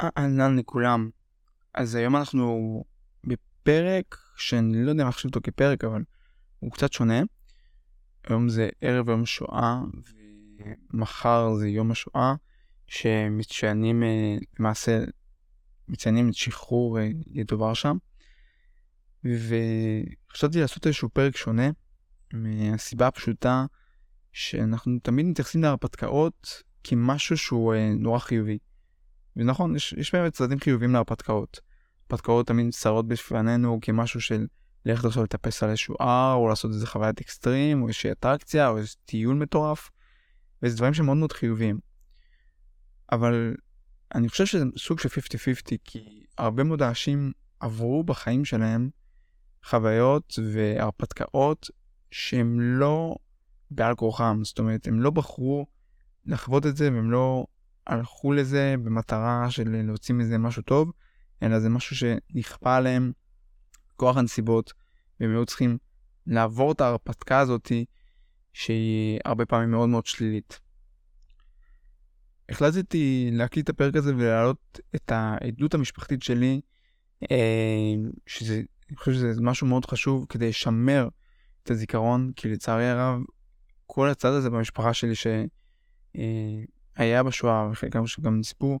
אהלן לכולם. אז היום אנחנו בפרק שאני לא יודע אם לחשוב אותו כפרק, אבל הוא קצת שונה. היום זה ערב יום שואה, ומחר זה יום השואה, שמציינים אה, למעשה, מציינים את שחרור אה, ידו ורשה. וחשבתי לעשות איזשהו פרק שונה, מהסיבה הפשוטה שאנחנו תמיד מתייחסים להרפתקאות כמשהו שהוא אה, נורא חיובי. ונכון, יש, יש באמת צדדים חיוביים להרפתקאות. הרפתקאות תמיד נצטרות בפנינו כמשהו של ללכת עכשיו לטפס על איזשהו הר, או לעשות איזה חוויית אקסטרים, או איזושהי אטרקציה, או איזה טיול מטורף, וזה דברים שמאוד מאוד חיוביים. אבל אני חושב שזה סוג של 50-50, כי הרבה מאוד אנשים עברו בחיים שלהם חוויות והרפתקאות שהם לא בעל כורחם, זאת אומרת, הם לא בחרו לחוות את זה והם לא הלכו לזה במטרה של להוציא מזה משהו טוב, אלא זה משהו שנכפה עליהם כוח הנסיבות, והם היו צריכים לעבור את ההרפתקה הזאתי, שהיא הרבה פעמים מאוד מאוד שלילית. החלטתי להקליט את הפרק הזה ולהעלות את העדות המשפחתית שלי, אה, שזה, אני חושב שזה משהו מאוד חשוב כדי לשמר את הזיכרון, כי לצערי הרב, כל הצד הזה במשפחה שלי ש... היה בשואה, וחלקם שגם נספו,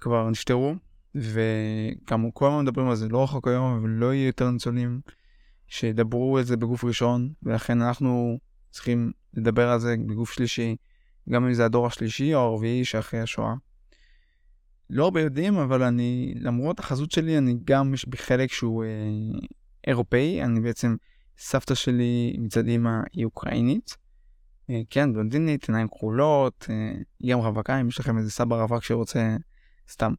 כבר נפטרו, וגם כל הזמן מדברים על זה, לא רחוק היום, אבל לא יהיו יותר ניצולים שידברו על זה בגוף ראשון, ולכן אנחנו צריכים לדבר על זה בגוף שלישי, גם אם זה הדור השלישי או הרביעי שאחרי השואה. לא הרבה יודעים, אבל אני, למרות החזות שלי, אני גם, יש בי חלק שהוא אה, אירופאי, אני בעצם, סבתא שלי מצד אימא היא אוקראינית, כן, בלונדינית, עיניים כחולות, אה, גם רווקה, אם יש לכם איזה סבא רווק שרוצה סתם.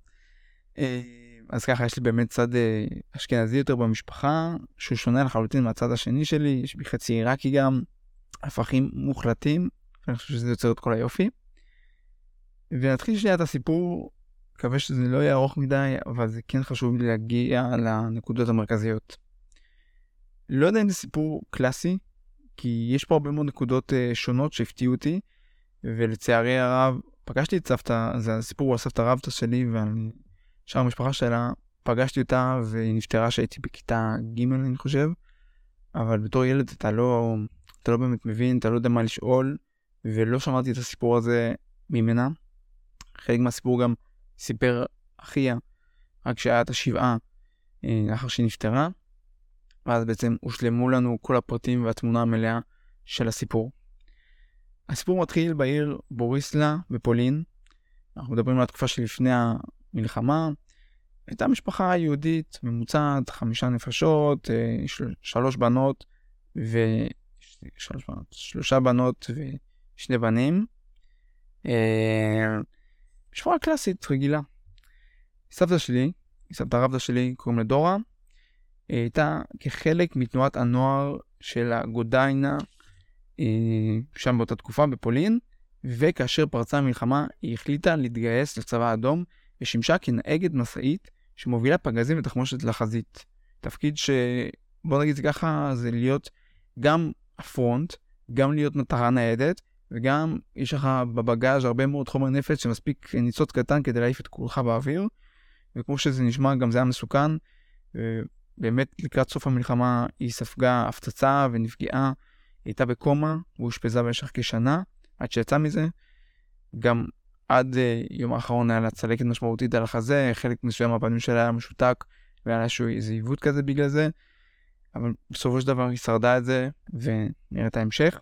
אה, אז ככה, יש לי באמת צד אשכנזי יותר במשפחה, שהוא שונה לחלוטין מהצד השני שלי, יש בי חצי עיראקי גם, הפכים מוחלטים, ואני חושב שזה יוצר את כל היופי. ונתחיל שנייה את הסיפור, מקווה שזה לא יהיה ארוך מדי, אבל זה כן חשוב לי להגיע לנקודות המרכזיות. לא יודע אם זה סיפור קלאסי, כי יש פה הרבה מאוד נקודות uh, שונות שהפתיעו אותי, ולצערי הרב, פגשתי את סבתא, זה הסיפור הוא על סבתא רבתא שלי, ואני, שאר המשפחה שלה, פגשתי אותה והיא נפטרה כשהייתי בכיתה ג' אני חושב, אבל בתור ילד אתה לא, אתה לא באמת מבין, אתה לא יודע מה לשאול, ולא שמעתי את הסיפור הזה ממנה. חלק מהסיפור גם סיפר אחיה, רק כשהיה את השבעה אה, לאחר שהיא נפטרה. ואז בעצם הושלמו לנו כל הפרטים והתמונה המלאה של הסיפור. הסיפור מתחיל בעיר בוריסלה בפולין. אנחנו מדברים על התקופה שלפני המלחמה. הייתה משפחה יהודית ממוצעת, חמישה נפשות, אה, של, שלוש בנות ו... שלוש בנות, שלושה בנות ושני בנים. אה, משפחה קלאסית, רגילה. סבתא שלי, סבתא רבתא שלי, קוראים לדורה, הייתה כחלק מתנועת הנוער של הגודיינה אה, שם באותה תקופה בפולין, וכאשר פרצה המלחמה היא החליטה להתגייס לצבא האדום ושימשה כנהגת משאית שמובילה פגזים ותחמושת לחזית. תפקיד שבוא נגיד זה ככה זה להיות גם הפרונט, גם להיות מטרה ניידת וגם יש לך בבגאז' הרבה מאוד חומר נפץ שמספיק ניצוץ קטן כדי להעיף את כולך באוויר וכמו שזה נשמע גם זה היה מסוכן באמת לקראת סוף המלחמה היא ספגה הפצצה ונפגעה, היא הייתה בקומה ואושפזה במשך כשנה עד שיצאה מזה. גם עד uh, יום האחרון היה לה צלקת משמעותית על החזה, חלק מסוים מהפנים שלה היה משותק והיה לה איזה עיוות כזה בגלל זה, אבל בסופו של דבר היא שרדה את זה ונראה את ההמשך.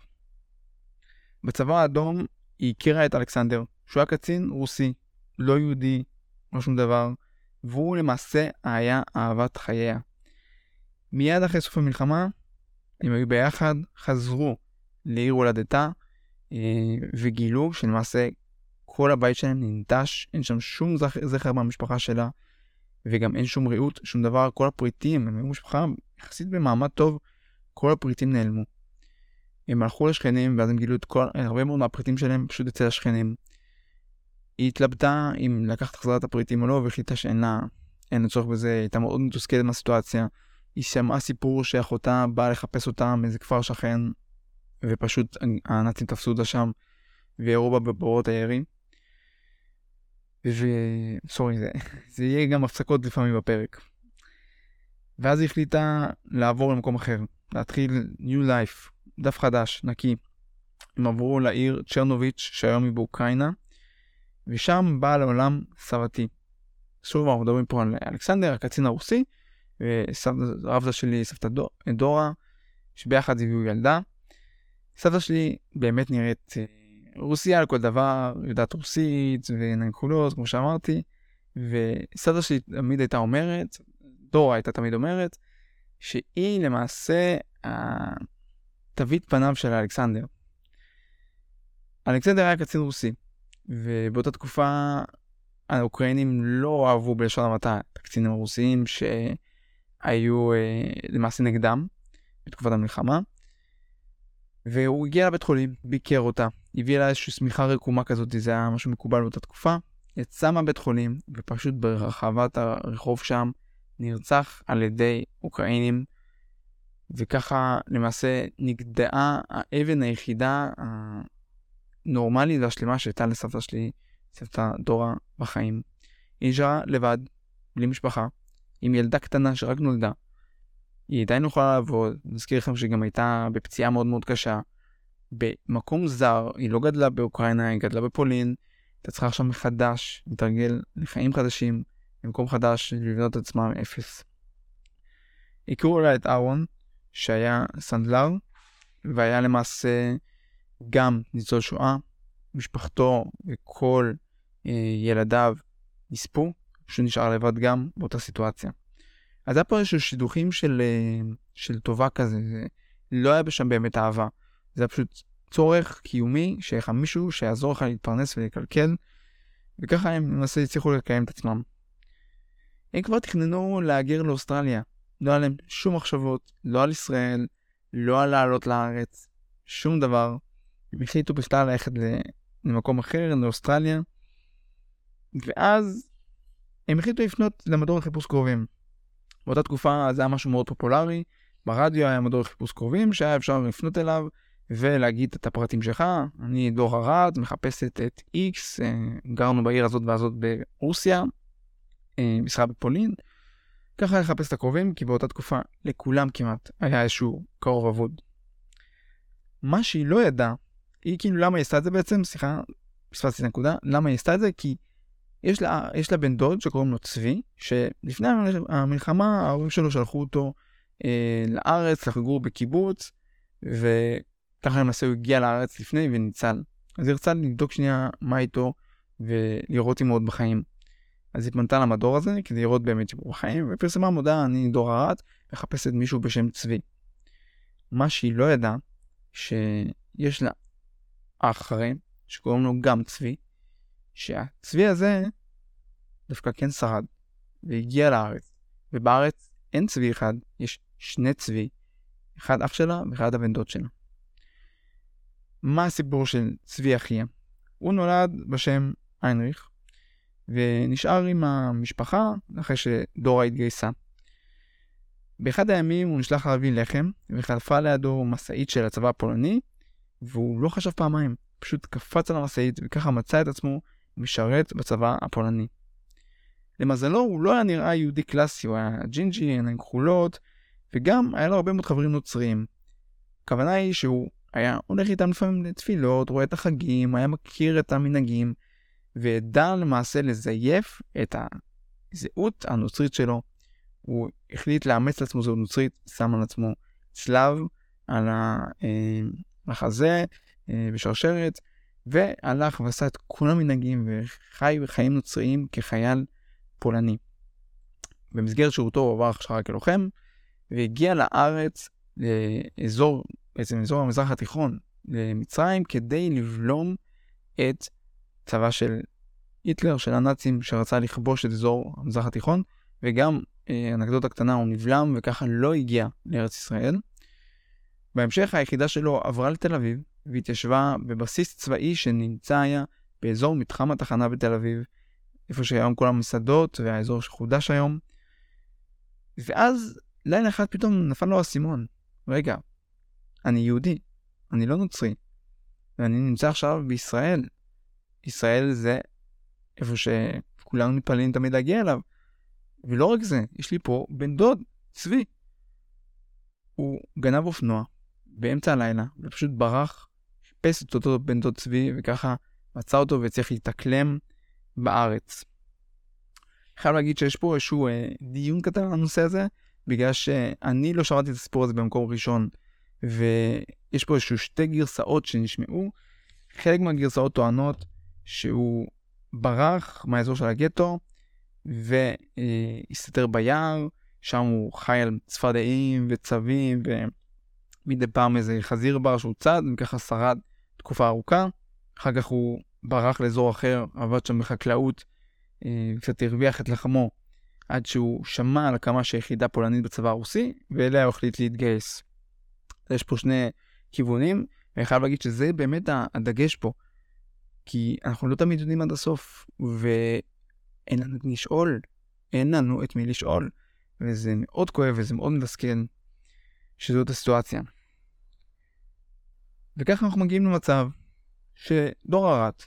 בצבא האדום היא הכירה את אלכסנדר, שהוא היה קצין רוסי, לא יהודי, לא שום דבר, והוא למעשה היה אהבת חייה. מיד אחרי סוף המלחמה, הם היו ביחד, חזרו לעיר הולדתה, אה, וגילו שלמעשה כל הבית שלהם ננטש, אין שם שום זכר, מהמשפחה שלה, וגם אין שום ריהוט, שום דבר, כל הפריטים, הם היו משפחה יחסית במעמד טוב, כל הפריטים נעלמו. הם הלכו לשכנים, ואז הם גילו את כל, הרבה מאוד מהפריטים שלהם פשוט אצל השכנים. היא התלבטה אם לקחת חזרה את הפריטים או לא, והחליטה שאין לה, אין לה צורך בזה, היא הייתה מאוד מתוסכלת מהסיטואציה. היא שמעה סיפור שאחותה באה לחפש אותה מאיזה כפר שכן, ופשוט הנאצים תפסו אותה שם וירו בה בבורות הירי. וסורי, זה, זה יהיה גם הפסקות לפעמים בפרק. ואז היא החליטה לעבור למקום אחר, להתחיל new life, דף חדש, נקי. הם עברו לעיר צ'רנוביץ' שהיום היא באוקראינה, ושם באה לעולם סבתי. שוב אנחנו מדברים פה על אלכסנדר, הקצין הרוסי, וסבתא שלי, סבתא דורה, שביחד הביאו ילדה. סבתא שלי באמת נראית אה, רוסיה על כל דבר, יודעת רוסית כחולות, כמו שאמרתי, וסבתא שלי תמיד הייתה אומרת, דורה הייתה תמיד אומרת, שהיא למעשה תווית פניו של אלכסנדר. אלכסנדר היה קצין רוסי, ובאותה תקופה האוקראינים לא אהבו בלשון המעטה את הקצינים הרוסיים שהיו אה, למעשה נגדם בתקופת המלחמה. והוא הגיע לבית חולים, ביקר אותה, הביא לה איזושהי שמיכה רקומה כזאת, זה היה משהו מקובל באותה תקופה. יצא מהבית חולים, ופשוט ברחבת הרחוב שם נרצח על ידי אוקראינים, וככה למעשה נגדעה האבן היחידה הנורמלית והשלמה שהייתה לסבתא שלי, סבתא דורה, בחיים. היא נשארה לבד, בלי משפחה, עם ילדה קטנה שרק נולדה. היא עדיין לא יכולה לעבוד, נזכיר לכם שהיא גם הייתה בפציעה מאוד מאוד קשה. במקום זר, היא לא גדלה באוקראינה, היא גדלה בפולין, הייתה צריכה עכשיו מחדש להתרגל לחיים חדשים, במקום חדש, לבנות את עצמה מאפס. הכירו לה את אהרון, שהיה סנדלר, והיה למעשה גם ניצול שואה, משפחתו וכל אה, ילדיו נספו, פשוט נשאר לבד גם באותה סיטואציה. אז היה פה איזשהו שידוכים של, אה, של טובה כזה, זה לא היה שם באמת אהבה, זה היה פשוט צורך קיומי, שיהיה לך מישהו שיעזור לך להתפרנס ולקלקל, וככה הם למעשה הצליחו לקיים את עצמם. הם כבר תכננו להגר לאוסטרליה, לא היה להם שום מחשבות, לא על ישראל, לא על לעלות לארץ, שום דבר. הם החליטו בכלל ללכת למקום אחר, לאוסטרליה, ואז הם החליטו לפנות למדור לחיפוש קרובים. באותה תקופה זה היה משהו מאוד פופולרי, ברדיו היה מדור לחיפוש קרובים שהיה אפשר לפנות אליו ולהגיד את הפרטים שלך, אני דור ארד, מחפשת את X, אה, גרנו בעיר הזאת והזאת ברוסיה, אה, משרה בפולין. ככה לחפש את הקרובים, כי באותה תקופה לכולם כמעט היה איזשהו קרוב אבוד. מה שהיא לא ידעה, היא כאילו למה היא עשתה את זה בעצם, סליחה, פספסתי את הנקודה, למה היא עשתה את זה? כי יש לה, יש לה בן דוד שקוראים לו צבי, שלפני המלחמה ההורים שלו שלחו אותו אה, לארץ לחגור בקיבוץ, וככה למעשה הוא הגיע לארץ לפני וניצל. אז היא רצה לבדוק שנייה מה איתו ולראות אם הוא עוד בחיים. אז היא פנתה למדור הזה כדי לראות באמת שהוא בחיים, ופרסמה מודעה, אני דור ארד, מחפשת מישהו בשם צבי. מה שהיא לא ידעה, שיש לה אח חרם, שקוראים לו גם צבי, שהצבי הזה דווקא כן שרד, והגיע לארץ, ובארץ אין צבי אחד, יש שני צבי, אחד אח שלה ואחד הבן דוד שלה. מה הסיפור של צבי אחיה? הוא נולד בשם איינריך, ונשאר עם המשפחה אחרי שדורה התגייסה. באחד הימים הוא נשלח להביא לחם, וחלפה לידו משאית של הצבא הפולני, והוא לא חשב פעמיים, פשוט קפץ על המשאית, וככה מצא את עצמו משרת בצבא הפולני. למזלו הוא לא היה נראה יהודי קלאסי, הוא היה ג'ינג'י, עיניים כחולות, וגם היה לו הרבה מאוד חברים נוצרים. הכוונה היא שהוא היה הולך איתם לפעמים לתפילות, רואה את החגים, היה מכיר את המנהגים, וידע למעשה לזייף את הזהות הנוצרית שלו. הוא החליט לאמץ לעצמו זהות נוצרית, שם על עצמו צלב על החזה אה, בשרשרת, והלך ועשה את כל המנהגים וחי חיים נוצריים כחייל פולני. במסגרת שירותו הוא עבר הכשרה כלוחם, והגיע לארץ, לאזור, בעצם אזור המזרח התיכון, למצרים, כדי לבלום את צבא של היטלר, של הנאצים, שרצה לכבוש את אזור המזרח התיכון, וגם, אה, אנקדוטה קטנה, הוא נבלם וככה לא הגיע לארץ ישראל. בהמשך היחידה שלו עברה לתל אביב, והתיישבה בבסיס צבאי שנמצא היה באזור מתחם התחנה בתל אביב, איפה שהיום כל המסעדות והאזור שחודש היום. ואז לילה אחד פתאום נפל לו האסימון. רגע, אני יהודי, אני לא נוצרי, ואני נמצא עכשיו בישראל. ישראל זה איפה שכולנו מתפללים תמיד להגיע אליו. ולא רק זה, יש לי פה בן דוד, צבי. הוא גנב אופנוע באמצע הלילה, ופשוט ברח, חיפש את אותו בן דוד צבי, וככה מצא אותו והצליח להתאקלם בארץ. חייב להגיד שיש פה איזשהו אה, דיון קטן על הנושא הזה, בגלל שאני לא שמעתי את הסיפור הזה במקום ראשון, ויש פה איזשהו שתי גרסאות שנשמעו. חלק מהגרסאות טוענות שהוא ברח מהאזור של הגטו, והסתתר ביער, שם הוא חי על צפרדעים וצבים, ומדי פעם איזה חזיר בר שהוא צד, וככה שרד תקופה ארוכה. אחר כך הוא ברח לאזור אחר, עבד שם בחקלאות, אה, קצת הרוויח את לחמו, עד שהוא שמע על הקמה של יחידה פולנית בצבא הרוסי, ואליה הוא החליט להתגייס. יש פה שני כיוונים, ואני חייב להגיד שזה באמת הדגש פה. כי אנחנו לא תמיד יודעים עד הסוף, ואין לנו את מי לשאול. אין לנו את מי לשאול. וזה מאוד כואב וזה מאוד מתסכל שזאת הסיטואציה. וככה אנחנו מגיעים למצב שדור ארת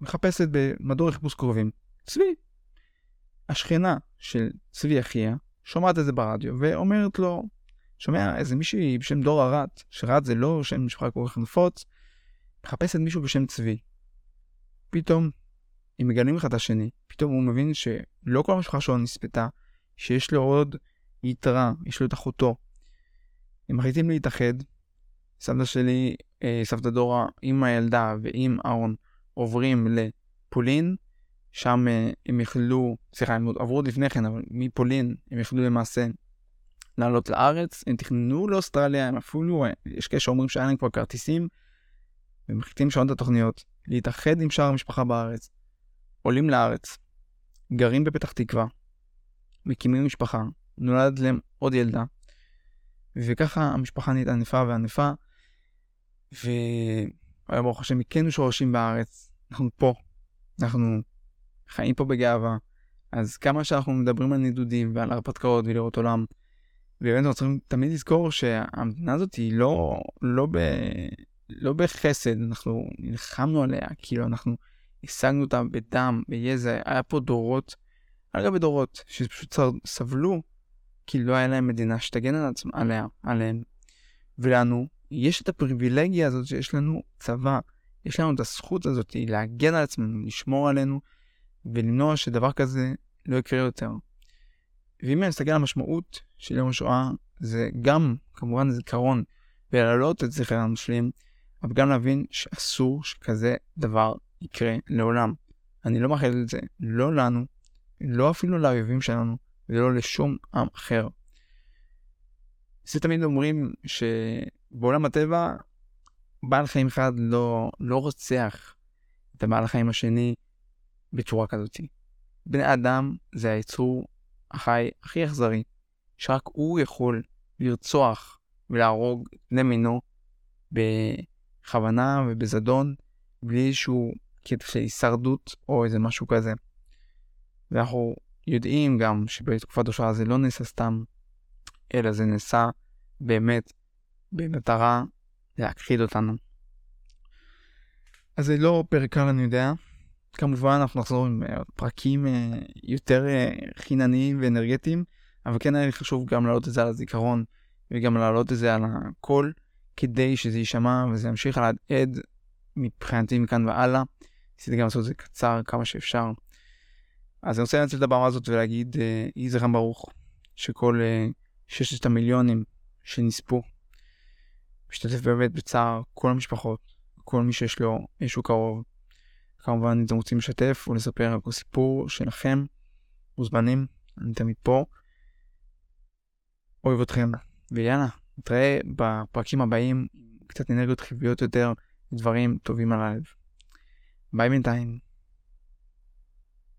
מחפשת במדור חיפוש קרובים צבי. השכנה של צבי אחיה שומעת את זה ברדיו ואומרת לו, שומע איזה מישהי בשם דור ארת, שרת זה לא שם משפחה כל כך נפוץ, מחפשת מישהו בשם צבי. פתאום הם מגלים אחד את השני, פתאום הוא מבין שלא כל המשפחה שלו נספתה, שיש לו עוד יתרה, יש לו את אחותו. הם מחליטים להתאחד. סבתא שלי, אה, סבתא דורה, עם הילדה ועם אהרון עוברים לפולין, שם אה, הם יכלו, סליחה, הם עברו עוד לפני כן, אבל מפולין הם יכלו למעשה לעלות לארץ, הם תכננו לאוסטרליה, הם אפילו, אה, יש כאלה שאומרים שהיה להם כבר כרטיסים, והם מחליטים לשנות את התוכניות, להתאחד עם שאר המשפחה בארץ, עולים לארץ, גרים בפתח תקווה, מקימים משפחה, נולד להם עוד ילדה, וככה המשפחה נהייתה ענפה וענפה, והיום ברוך השם הכינו שורשים בארץ, אנחנו פה, אנחנו חיים פה בגאווה, אז כמה שאנחנו מדברים על נדודים ועל הרפתקאות ולראות עולם, באמת אנחנו צריכים תמיד לזכור שהמדינה הזאת היא לא, לא, ב, לא בחסד, אנחנו נלחמנו עליה, כאילו אנחנו השגנו אותה בדם, ביזע, היה פה דורות, על גבי דורות, שפשוט סבלו, כי לא היה להם מדינה שתגן על עצמה, עליה, עליהם. ולנו, יש את הפריבילגיה הזאת שיש לנו צבא, יש לנו את הזכות הזאת להגן על עצמנו, לשמור עלינו, ולמנוע שדבר כזה לא יקרה יותר. ואם אני מסתכל על המשמעות של יום השואה, זה גם כמובן זיכרון ולהעלות את זכר המשלים, אבל גם להבין שאסור שכזה דבר יקרה לעולם. אני לא מאחל את זה, לא לנו, לא אפילו לאויבים שלנו, ולא לשום עם אחר. זה תמיד אומרים שבעולם הטבע, בעל חיים אחד לא, לא רוצח את הבעל החיים השני בצורה כזאת. בני אדם זה היצור החי הכי אכזרי, שרק הוא יכול לרצוח ולהרוג בני מינו בכוונה ובזדון, בלי איזשהו קטע של הישרדות או איזה משהו כזה. ואנחנו יודעים גם שבתקופת השואה זה לא נעשה סתם, אלא זה נעשה באמת במטרה להכחיד אותנו. אז זה לא פרק קל אני יודע, כמובן אנחנו נחזור עם אה, פרקים אה, יותר אה, חינניים ואנרגטיים, אבל כן היה לי חשוב גם להעלות את זה על הזיכרון וגם להעלות את זה על הקול, כדי שזה יישמע וזה ימשיך עד מבחינתי מכאן והלאה. ניסיתי גם לעשות את זה קצר כמה שאפשר. אז אני רוצה לנצל את הבמה הזאת ולהגיד יהי זכרם ברוך, שכל ששת המיליונים שנספו, משתתף באמת בצער כל המשפחות, כל מי שיש לו איזשהו קרוב. כמובן, אם אתם רוצים לשתף או לספר על כל סיפור שלכם, מוזמנים, אני תמיד פה. אוהב אתכם, ויאללה, נתראה בפרקים הבאים, קצת אנרגיות חיוביות יותר, דברים טובים על הלב. ביי בינתיים.